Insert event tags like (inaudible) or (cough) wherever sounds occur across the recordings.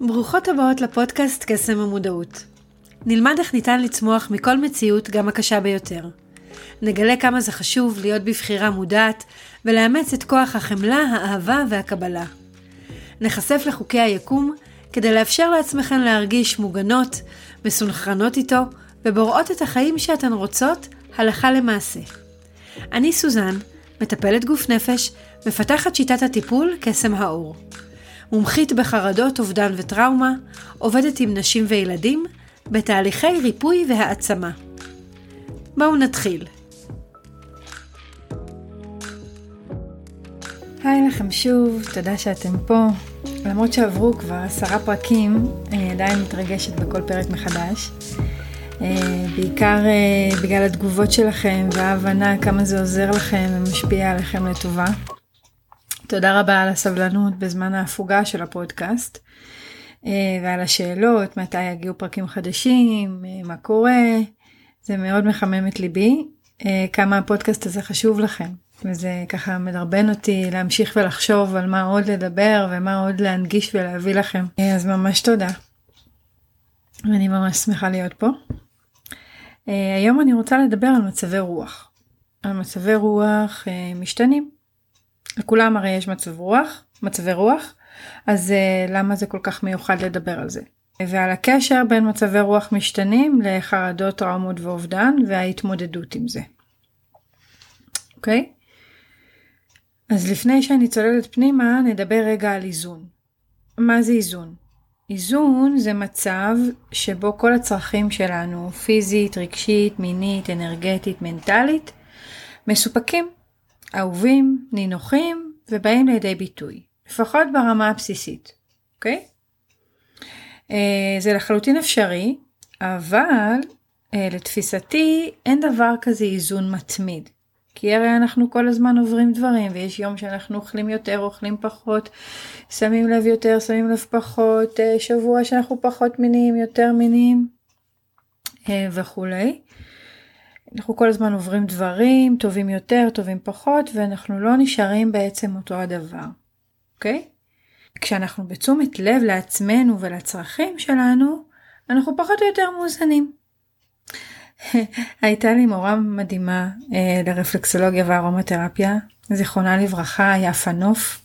ברוכות הבאות לפודקאסט קסם המודעות. נלמד איך ניתן לצמוח מכל מציאות, גם הקשה ביותר. נגלה כמה זה חשוב להיות בבחירה מודעת ולאמץ את כוח החמלה, האהבה והקבלה. נחשף לחוקי היקום כדי לאפשר לעצמכן להרגיש מוגנות, מסונכרנות איתו ובוראות את החיים שאתן רוצות הלכה למעשה. אני סוזן, מטפלת גוף נפש, מפתחת שיטת הטיפול קסם האור. מומחית בחרדות, אובדן וטראומה, עובדת עם נשים וילדים בתהליכי ריפוי והעצמה. בואו נתחיל. היי לכם שוב, תודה שאתם פה. למרות שעברו כבר עשרה פרקים, אני עדיין מתרגשת בכל פרק מחדש. אה, בעיקר אה, בגלל התגובות שלכם וההבנה כמה זה עוזר לכם ומשפיע עליכם לטובה. תודה רבה על הסבלנות בזמן ההפוגה של הפודקאסט אה, ועל השאלות, מתי יגיעו פרקים חדשים, מה קורה, זה מאוד מחמם את ליבי, כמה הפודקאסט הזה חשוב לכם. וזה ככה מדרבן אותי להמשיך ולחשוב על מה עוד לדבר ומה עוד להנגיש ולהביא לכם. אז ממש תודה. ואני ממש שמחה להיות פה. היום אני רוצה לדבר על מצבי רוח. על מצבי רוח משתנים. לכולם הרי יש מצב רוח, מצבי רוח, אז uh, למה זה כל כך מיוחד לדבר על זה? ועל הקשר בין מצבי רוח משתנים לחרדות, טראומות ואובדן וההתמודדות עם זה. אוקיי? אז לפני שאני צוללת פנימה נדבר רגע על איזון. מה זה איזון? איזון זה מצב שבו כל הצרכים שלנו, פיזית, רגשית, מינית, אנרגטית, מנטלית, מסופקים, אהובים, נינוחים ובאים לידי ביטוי, לפחות ברמה הבסיסית, אוקיי? אה, זה לחלוטין אפשרי, אבל אה, לתפיסתי אין דבר כזה איזון מתמיד. כי הרי אנחנו כל הזמן עוברים דברים ויש יום שאנחנו אוכלים יותר אוכלים פחות שמים לב יותר שמים לב פחות אה, שבוע שאנחנו פחות מיניים יותר מיניים וכולי. אנחנו כל הזמן עוברים דברים טובים יותר טובים פחות ואנחנו לא נשארים בעצם אותו הדבר. אוקיי? כשאנחנו בתשומת לב לעצמנו ולצרכים שלנו אנחנו פחות או יותר מאוזנים. (laughs) הייתה לי מורה מדהימה אה, לרפלקסולוגיה וארומתרפיה, זיכרונה לברכה, יפה נוף,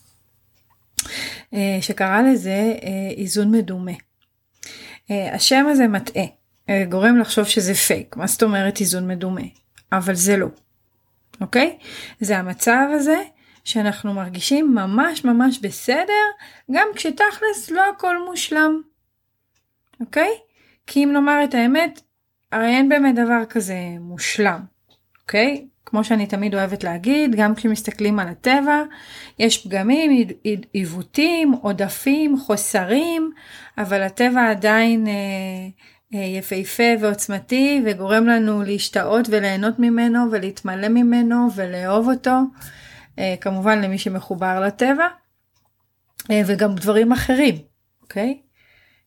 אה, שקרא לזה אה, איזון מדומה. אה, השם הזה מטעה, גורם לחשוב שזה פייק, מה זאת אומרת איזון מדומה? אבל זה לא, אוקיי? זה המצב הזה שאנחנו מרגישים ממש ממש בסדר, גם כשתכלס לא הכל מושלם, אוקיי? כי אם נאמר את האמת, הרי אין באמת דבר כזה מושלם, אוקיי? כמו שאני תמיד אוהבת להגיד, גם כשמסתכלים על הטבע, יש פגמים, עיוותים, עודפים, חוסרים, אבל הטבע עדיין אה, אה, יפהפה ועוצמתי וגורם לנו להשתאות וליהנות ממנו ולהתמלא ממנו ולאהוב אותו, אה, כמובן למי שמחובר לטבע, אה, וגם דברים אחרים, אוקיי?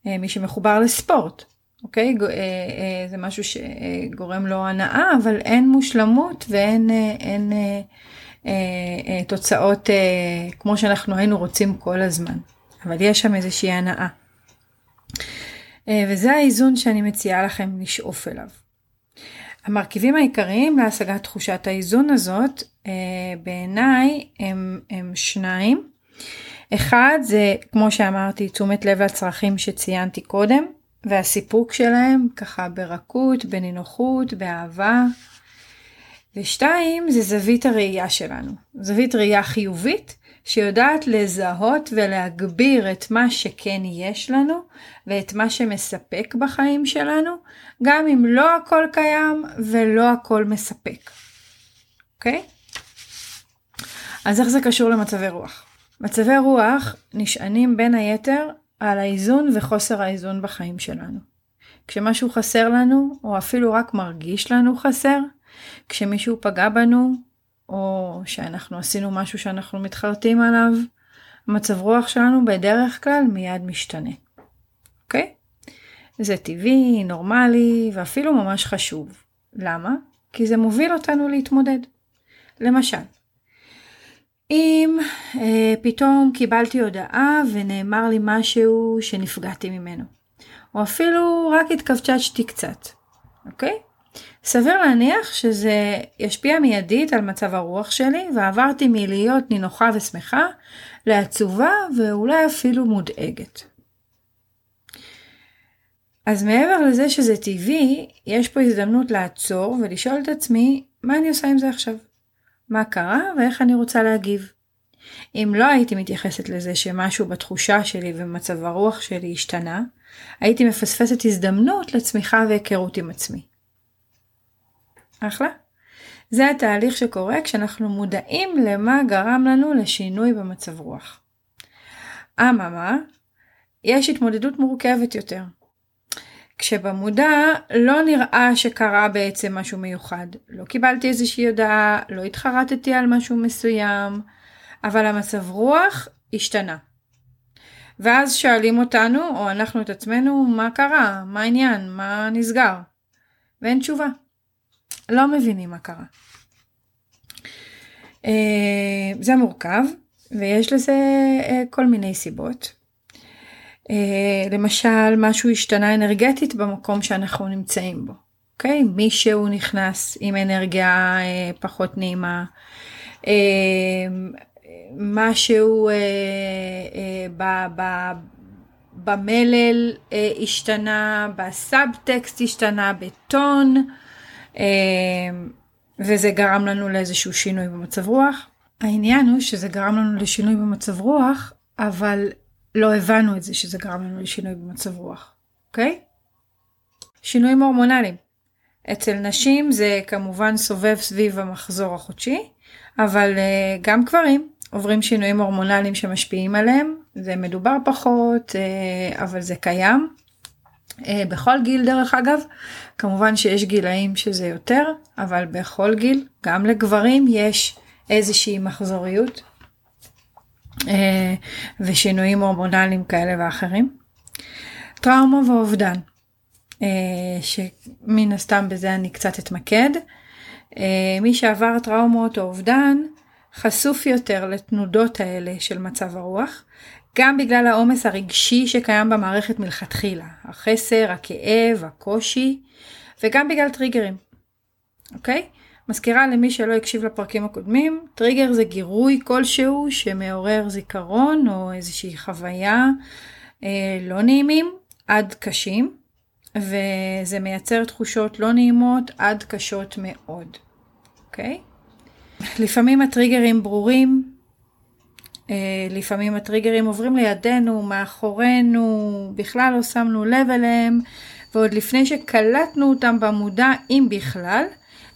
אה, מי שמחובר לספורט. אוקיי? אה, אה, זה משהו שגורם לו הנאה, אבל אין מושלמות ואין אין, אה, תוצאות כמו שאנחנו היינו רוצים כל הזמן. אבל יש שם איזושהי הנאה. וזה האיזון שאני מציעה לכם לשאוף אליו. המרכיבים העיקריים להשגת תחושת האיזון הזאת בעיניי הם, הם שניים. אחד זה כמו שאמרתי תשומת לב לצרכים שציינתי קודם, והסיפוק שלהם ככה ברכות, בנינוחות, באהבה. ושתיים זה זווית הראייה שלנו, זווית ראייה חיובית שיודעת לזהות ולהגביר את מה שכן יש לנו ואת מה שמספק בחיים שלנו, גם אם לא הכל קיים ולא הכל מספק. אוקיי? אז איך זה קשור למצבי רוח? מצבי רוח נשענים בין היתר על האיזון וחוסר האיזון בחיים שלנו. כשמשהו חסר לנו, או אפילו רק מרגיש לנו חסר, כשמישהו פגע בנו, או שאנחנו עשינו משהו שאנחנו מתחרטים עליו, המצב רוח שלנו בדרך כלל מיד משתנה. אוקיי? זה טבעי, נורמלי, ואפילו ממש חשוב. למה? כי זה מוביל אותנו להתמודד. למשל, אם אה, פתאום קיבלתי הודעה ונאמר לי משהו שנפגעתי ממנו, או אפילו רק התכווצ'צ'תי קצת, אוקיי? סביר להניח שזה ישפיע מיידית על מצב הרוח שלי ועברתי מלהיות נינוחה ושמחה לעצובה ואולי אפילו מודאגת. אז מעבר לזה שזה טבעי, יש פה הזדמנות לעצור ולשאול את עצמי מה אני עושה עם זה עכשיו. מה קרה ואיך אני רוצה להגיב. אם לא הייתי מתייחסת לזה שמשהו בתחושה שלי ומצב הרוח שלי השתנה, הייתי מפספסת הזדמנות לצמיחה והיכרות עם עצמי. אחלה. זה התהליך שקורה כשאנחנו מודעים למה גרם לנו לשינוי במצב רוח. אממה, יש התמודדות מורכבת יותר. כשבמודע לא נראה שקרה בעצם משהו מיוחד. לא קיבלתי איזושהי הודעה, לא התחרטתי על משהו מסוים, אבל המצב רוח השתנה. ואז שואלים אותנו, או אנחנו את עצמנו, מה קרה? מה העניין? מה נסגר? ואין תשובה. לא מבינים מה קרה. אה, זה מורכב, ויש לזה אה, כל מיני סיבות. אה, למשל, משהו השתנה אנרגטית במקום שאנחנו נמצאים בו. אוקיי? מישהו נכנס עם אנרגיה פחות נעימה. משהו במלל השתנה, בסאבטקסט השתנה, בטון. אמ, וזה גרם לנו לאיזשהו שינוי במצב רוח. העניין הוא שזה גרם לנו לשינוי במצב רוח, אבל לא הבנו את זה שזה גרם לנו לשינוי במצב רוח, אוקיי? שינויים הורמונליים. אצל נשים זה כמובן סובב סביב המחזור החודשי, אבל uh, גם גברים עוברים שינויים הורמונליים שמשפיעים עליהם, זה מדובר פחות, uh, אבל זה קיים. אה, בכל גיל דרך אגב, כמובן שיש גילאים שזה יותר, אבל בכל גיל, גם לגברים יש איזושהי מחזוריות אה, ושינויים הורמונליים כאלה ואחרים. טראומה ואובדן, אה, שמן הסתם בזה אני קצת אתמקד. מי שעבר טראומות או אובדן חשוף יותר לתנודות האלה של מצב הרוח, גם בגלל העומס הרגשי שקיים במערכת מלכתחילה, החסר, הכאב, הקושי, וגם בגלל טריגרים, אוקיי? מזכירה למי שלא הקשיב לפרקים הקודמים, טריגר זה גירוי כלשהו שמעורר זיכרון או איזושהי חוויה אה, לא נעימים עד קשים, וזה מייצר תחושות לא נעימות עד קשות מאוד, אוקיי? לפעמים הטריגרים ברורים, לפעמים הטריגרים עוברים לידינו, מאחורינו, בכלל לא שמנו לב אליהם, ועוד לפני שקלטנו אותם במודע, אם בכלל,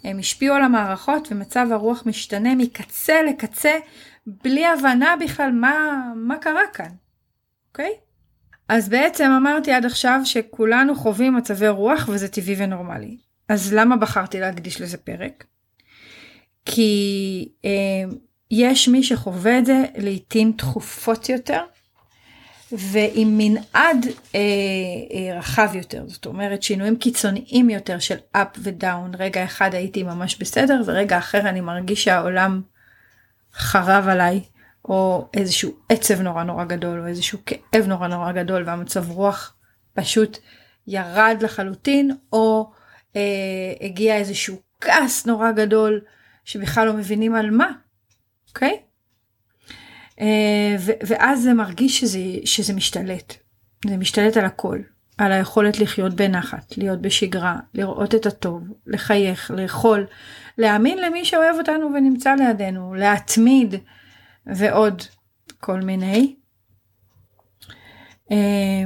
הם השפיעו על המערכות ומצב הרוח משתנה מקצה לקצה, בלי הבנה בכלל מה, מה קרה כאן, אוקיי? אז בעצם אמרתי עד עכשיו שכולנו חווים מצבי רוח וזה טבעי ונורמלי. אז למה בחרתי להקדיש לזה פרק? כי אה, יש מי שחווה את זה לעיתים תכופות יותר ועם מנעד אה, אה, רחב יותר, זאת אומרת שינויים קיצוניים יותר של up ודאון, רגע אחד הייתי ממש בסדר ורגע אחר אני מרגיש שהעולם חרב עליי, או איזשהו עצב נורא נורא גדול, או איזשהו כאב נורא נורא גדול והמצב רוח פשוט ירד לחלוטין, או אה, הגיע איזשהו כעס נורא גדול שבכלל לא מבינים על מה, אוקיי? אה, ואז זה מרגיש שזה, שזה משתלט. זה משתלט על הכל. על היכולת לחיות בנחת, להיות בשגרה, לראות את הטוב, לחייך, לאכול, להאמין למי שאוהב אותנו ונמצא לידינו, להתמיד ועוד כל מיני. אה,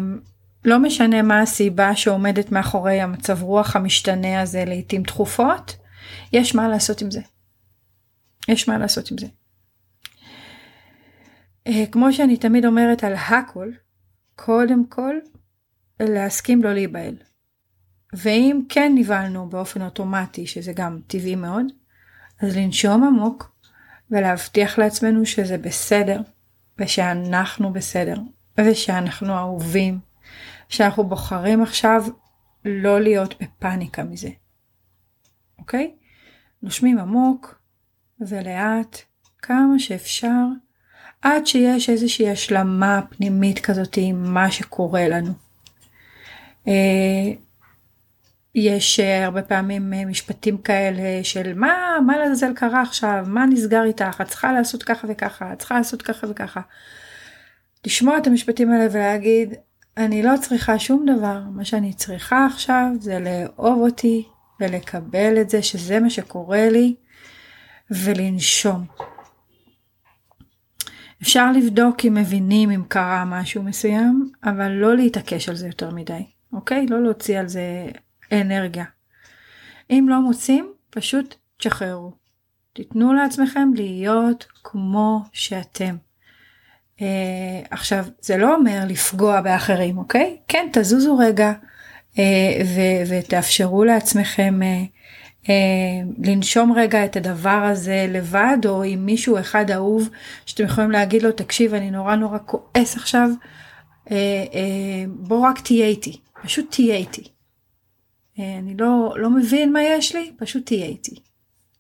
לא משנה מה הסיבה שעומדת מאחורי המצב רוח המשתנה הזה לעיתים תכופות, יש מה לעשות עם זה. יש מה לעשות עם זה. אה, כמו שאני תמיד אומרת על הכל, קודם כל להסכים לא להיבהל. ואם כן נבהלנו באופן אוטומטי, שזה גם טבעי מאוד, אז לנשום עמוק ולהבטיח לעצמנו שזה בסדר, ושאנחנו בסדר, ושאנחנו אהובים, שאנחנו בוחרים עכשיו לא להיות בפאניקה מזה. אוקיי? נושמים עמוק ולאט כמה שאפשר, עד שיש איזושהי השלמה פנימית כזאת עם מה שקורה לנו. אה, יש אה, הרבה פעמים אה, משפטים כאלה של מה, מה לעזאזל קרה עכשיו, מה נסגר איתך, את צריכה לעשות ככה וככה, את צריכה לעשות ככה וככה. לשמוע את המשפטים האלה ולהגיד, אני לא צריכה שום דבר, מה שאני צריכה עכשיו זה לאהוב אותי ולקבל את זה שזה מה שקורה לי ולנשום. אפשר לבדוק אם מבינים אם קרה משהו מסוים, אבל לא להתעקש על זה יותר מדי, אוקיי? לא להוציא על זה אנרגיה. אם לא מוצאים, פשוט תשחררו. תיתנו לעצמכם להיות כמו שאתם. Uh, עכשיו, זה לא אומר לפגוע באחרים, אוקיי? כן, תזוזו רגע uh, ו- ותאפשרו לעצמכם uh, לנשום רגע את הדבר הזה לבד, או עם מישהו אחד אהוב, שאתם יכולים להגיד לו, תקשיב, אני נורא נורא כועס עכשיו, uh, uh, בוא רק תהיה איתי, פשוט תהיה איתי. אה, אני לא, לא מבין מה יש לי, פשוט תהיה איתי,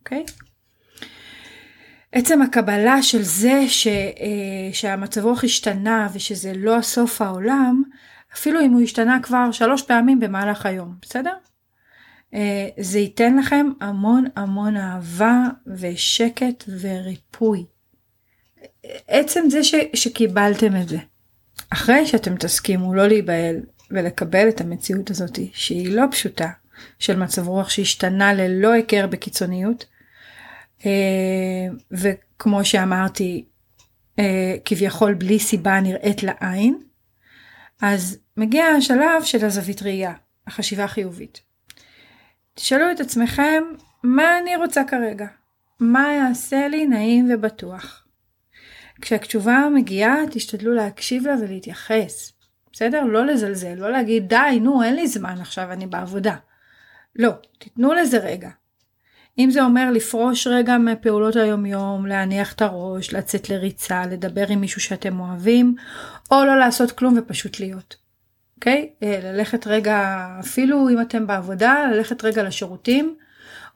אוקיי? עצם הקבלה של זה ש, אה, שהמצב רוח השתנה ושזה לא הסוף העולם, אפילו אם הוא השתנה כבר שלוש פעמים במהלך היום, בסדר? אה, זה ייתן לכם המון המון אהבה ושקט וריפוי. עצם זה ש, שקיבלתם את זה. אחרי שאתם תסכימו לא להיבהל ולקבל את המציאות הזאת שהיא לא פשוטה של מצב רוח שהשתנה ללא היכר בקיצוניות אה, וכמו שאמרתי אה, כביכול בלי סיבה נראית לעין אז מגיע השלב של הזווית ראייה החשיבה החיובית. תשאלו את עצמכם מה אני רוצה כרגע מה יעשה לי נעים ובטוח. כשהתשובה מגיעה תשתדלו להקשיב לה ולהתייחס. בסדר? לא לזלזל, לא להגיד די, נו, אין לי זמן עכשיו, אני בעבודה. לא, תיתנו לזה רגע. אם זה אומר לפרוש רגע מפעולות היומיום, להניח את הראש, לצאת לריצה, לדבר עם מישהו שאתם אוהבים, או לא לעשות כלום ופשוט להיות. אוקיי? Okay? אה, ללכת רגע, אפילו אם אתם בעבודה, ללכת רגע לשירותים,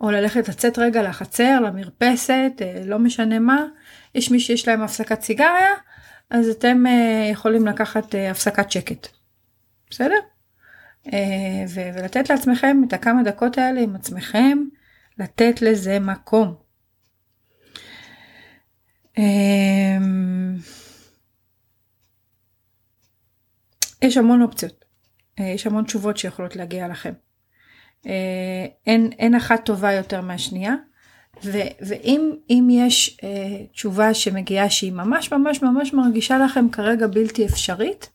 או ללכת לצאת רגע לחצר, למרפסת, אה, לא משנה מה. יש מי שיש להם הפסקת סיגריה, אז אתם uh, יכולים לקחת הפסקת שקט. בסדר? ולתת לעצמכם את הכמה דקות האלה עם עצמכם, לתת לזה מקום. Um, יש המון אופציות, uh, יש המון תשובות שיכולות להגיע לכם. Uh, אין, אין אחת טובה יותר מהשנייה. ו- ואם יש אה, תשובה שמגיעה שהיא ממש ממש ממש מרגישה לכם כרגע בלתי אפשרית,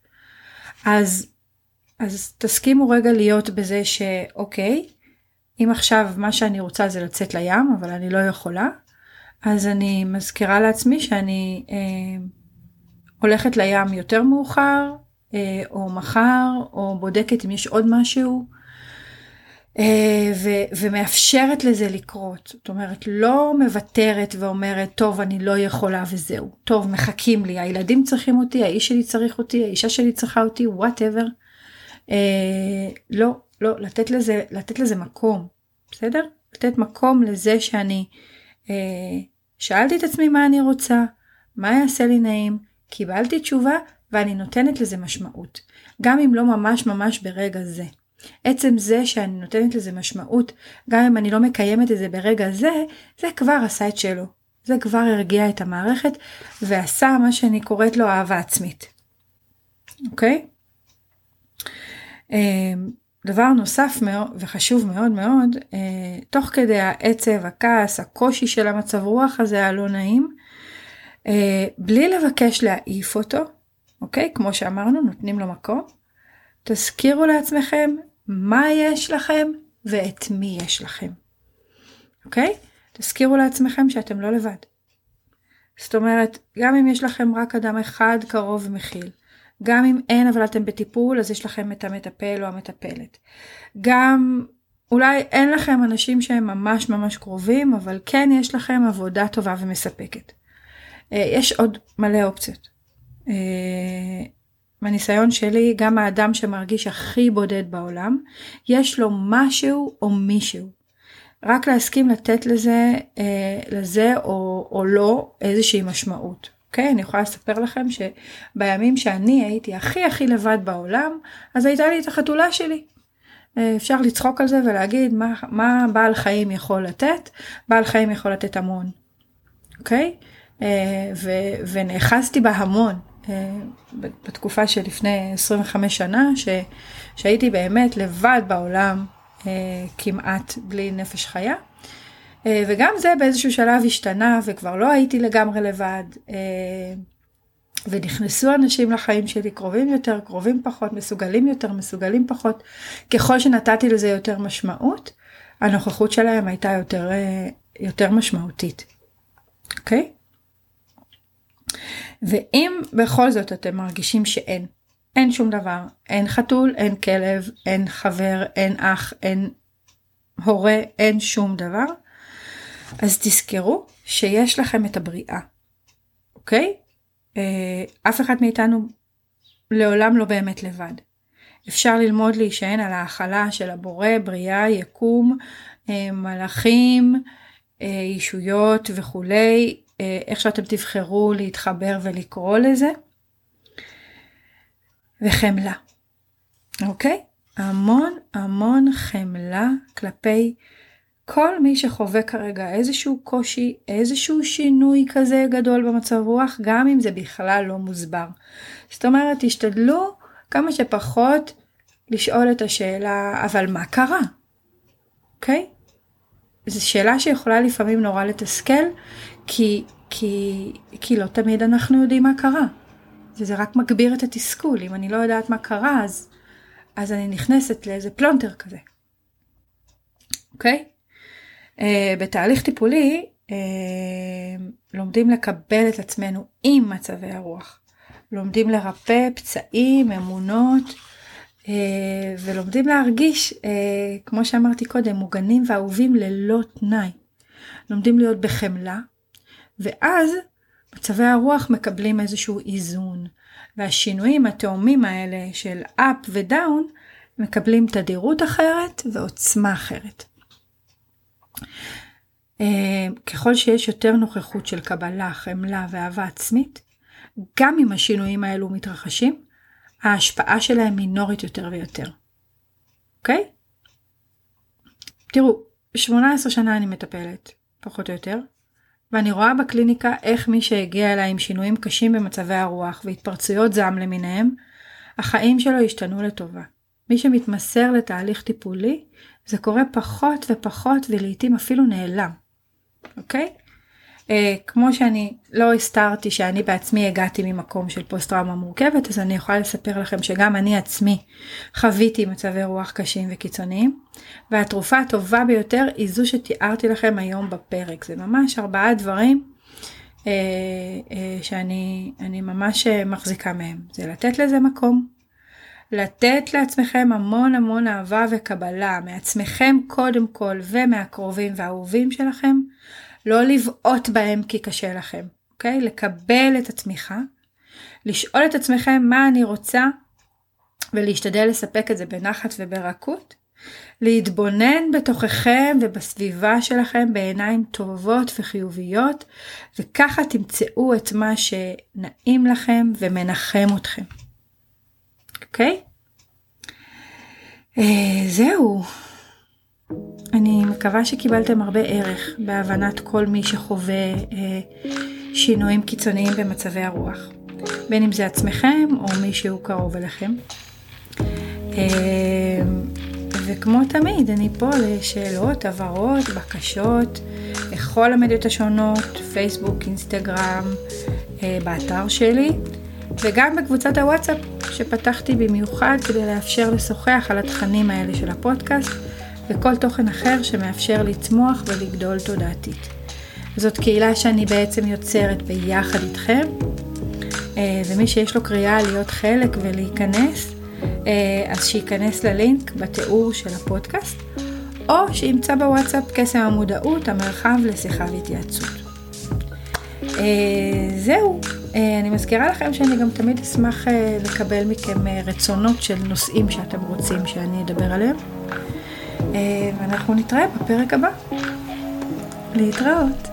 אז, אז תסכימו רגע להיות בזה שאוקיי, אם עכשיו מה שאני רוצה זה לצאת לים, אבל אני לא יכולה, אז אני מזכירה לעצמי שאני אה, הולכת לים יותר מאוחר, אה, או מחר, או בודקת אם יש עוד משהו. אה, ו- ומאפשרת לזה לקרות. זאת אומרת, לא מוותרת ואומרת, טוב, אני לא יכולה וזהו. טוב, מחכים לי, הילדים צריכים אותי, האיש שלי צריך אותי, האישה שלי צריכה אותי, וואטאבר. אה, לא, לא, לתת לזה, לתת לזה מקום, בסדר? לתת מקום לזה שאני אה, שאלתי את עצמי מה אני רוצה, מה יעשה לי נעים, קיבלתי תשובה ואני נותנת לזה משמעות. גם אם לא ממש ממש ברגע זה. עצם זה שאני נותנת לזה משמעות, גם אם אני לא מקיימת את זה ברגע זה, זה כבר עשה את שלו. זה כבר הרגיע את המערכת ועשה מה שאני קוראת לו אהבה עצמית. אוקיי? אמ, דבר נוסף מאוד וחשוב מאוד מאוד, אה, תוך כדי העצב, הכעס, הקושי של המצב רוח הזה הלא נעים, אה, בלי לבקש להעיף אותו, אוקיי? כמו שאמרנו, נותנים לו מקום. תזכירו לעצמכם מה יש לכם ואת מי יש לכם. אוקיי? תזכירו לעצמכם שאתם לא לבד. זאת אומרת, גם אם יש לכם רק אדם אחד קרוב ומכיל, גם אם אין אבל אתם בטיפול אז יש לכם את המטפל או המטפלת. גם אולי אין לכם אנשים שהם ממש ממש קרובים, אבל כן יש לכם עבודה טובה ומספקת. אה, יש עוד מלא אופציות. אה, מהניסיון שלי, גם האדם שמרגיש הכי בודד בעולם, יש לו משהו או מישהו. רק להסכים לתת לזה, אה, לזה או, או לא איזושהי משמעות. אוקיי? Okay, אני יכולה לספר לכם שבימים שאני הייתי הכי הכי לבד בעולם, אז הייתה לי את החתולה שלי. אה, אפשר לצחוק על זה ולהגיד מה, מה בעל חיים יכול לתת, בעל חיים יכול לתת המון, אוקיי? Okay? ונאחזתי בה המון בתקופה שלפני 25 שנה, ש, שהייתי באמת לבד בעולם כמעט בלי נפש חיה. וגם זה באיזשהו שלב השתנה וכבר לא הייתי לגמרי לבד. ונכנסו אנשים לחיים שלי קרובים יותר, קרובים פחות, מסוגלים יותר, מסוגלים פחות. ככל שנתתי לזה יותר משמעות, הנוכחות שלהם הייתה יותר, אה, יותר משמעותית. אוקיי? ואם בכל זאת אתם מרגישים שאין, אין שום דבר, אין חתול, אין כלב, אין חבר, אין אח, אין הורה, אין שום דבר, אז תזכרו שיש לכם את הבריאה, אוקיי? אה, אף אחד מאיתנו לעולם לא באמת לבד. אפשר ללמוד להישען על ההכלה של הבורא, בריאה, יקום, אה, מלאכים, אה, ישויות וכולי, איך שאתם תבחרו להתחבר ולקרוא לזה. וחמלה, אוקיי? המון המון חמלה כלפי כל מי שחווה כרגע איזשהו קושי, איזשהו שינוי כזה גדול במצב רוח, גם אם זה בכלל לא מוסבר. זאת אומרת, תשתדלו כמה שפחות לשאול את השאלה, אבל מה קרה? אוקיי? Okay? זו שאלה שיכולה לפעמים נורא לתסכל, כי, כי, כי לא תמיד אנחנו יודעים מה קרה. וזה רק מגביר את התסכול. אם אני לא יודעת מה קרה, אז, אז אני נכנסת לאיזה פלונטר כזה. אוקיי? Okay? אה, בתהליך טיפולי uh, לומדים לקבל את עצמנו עם מצבי הרוח. לומדים לרפא פצעים, אמונות, uh, ולומדים להרגיש, uh, כמו שאמרתי קודם, מוגנים ואהובים ללא תנאי. לומדים להיות בחמלה, ואז מצבי הרוח מקבלים איזשהו איזון, והשינויים התאומים האלה של up ודאון מקבלים תדירות אחרת ועוצמה אחרת. אה, ככל שיש יותר נוכחות של קבלה, חמלה ואהבה עצמית, גם אם השינויים האלו מתרחשים, ההשפעה שלהם מינורית יותר ויותר. אוקיי? תראו, 18 שנה אני מטפלת, פחות או יותר, ואני רואה בקליניקה איך מי שהגיע אליי עם שינויים קשים במצבי הרוח והתפרצויות זעם למיניהם, החיים שלו השתנו לטובה. מי שמתמסר לתהליך טיפולי, זה קורה פחות ופחות ולעיתים אפילו נעלם, אוקיי? Uh, כמו שאני לא הסתרתי שאני בעצמי הגעתי ממקום של פוסט טראומה מורכבת אז אני יכולה לספר לכם שגם אני עצמי חוויתי מצבי רוח קשים וקיצוניים והתרופה הטובה ביותר היא זו שתיארתי לכם היום בפרק. זה ממש ארבעה דברים uh, uh, שאני ממש מחזיקה מהם. זה לתת לזה מקום לתת לעצמכם המון המון אהבה וקבלה מעצמכם קודם כל ומהקרובים והאהובים שלכם, לא לבעוט בהם כי קשה לכם, אוקיי? לקבל את התמיכה, לשאול את עצמכם מה אני רוצה ולהשתדל לספק את זה בנחת וברכות, להתבונן בתוככם ובסביבה שלכם בעיניים טובות וחיוביות, וככה תמצאו את מה שנעים לכם ומנחם אתכם. אוקיי? אה, זהו. אני מקווה שקיבלתם הרבה ערך בהבנת כל מי שחווה אה, שינויים קיצוניים במצבי הרוח. בין אם זה עצמכם או מישהו קרוב אליכם. אה, וכמו תמיד, אני פה לשאלות, הבהרות, בקשות, לכל המדיות השונות, פייסבוק, אינסטגרם, אה, באתר שלי, וגם בקבוצת הוואטסאפ שפתחתי במיוחד כדי לאפשר לשוחח על התכנים האלה של הפודקאסט וכל תוכן אחר שמאפשר לצמוח ולגדול תודעתית. זאת קהילה שאני בעצם יוצרת ביחד איתכם, אה, ומי שיש לו קריאה להיות חלק ולהיכנס, אה, אז שייכנס ללינק בתיאור של הפודקאסט, או שימצא בוואטסאפ קסם המודעות, המרחב לשיחה והתייעצות. אה, זהו, אני מזכירה לכם שאני גם תמיד אשמח לקבל מכם רצונות של נושאים שאתם רוצים שאני אדבר עליהם. ואנחנו נתראה בפרק הבא. להתראות.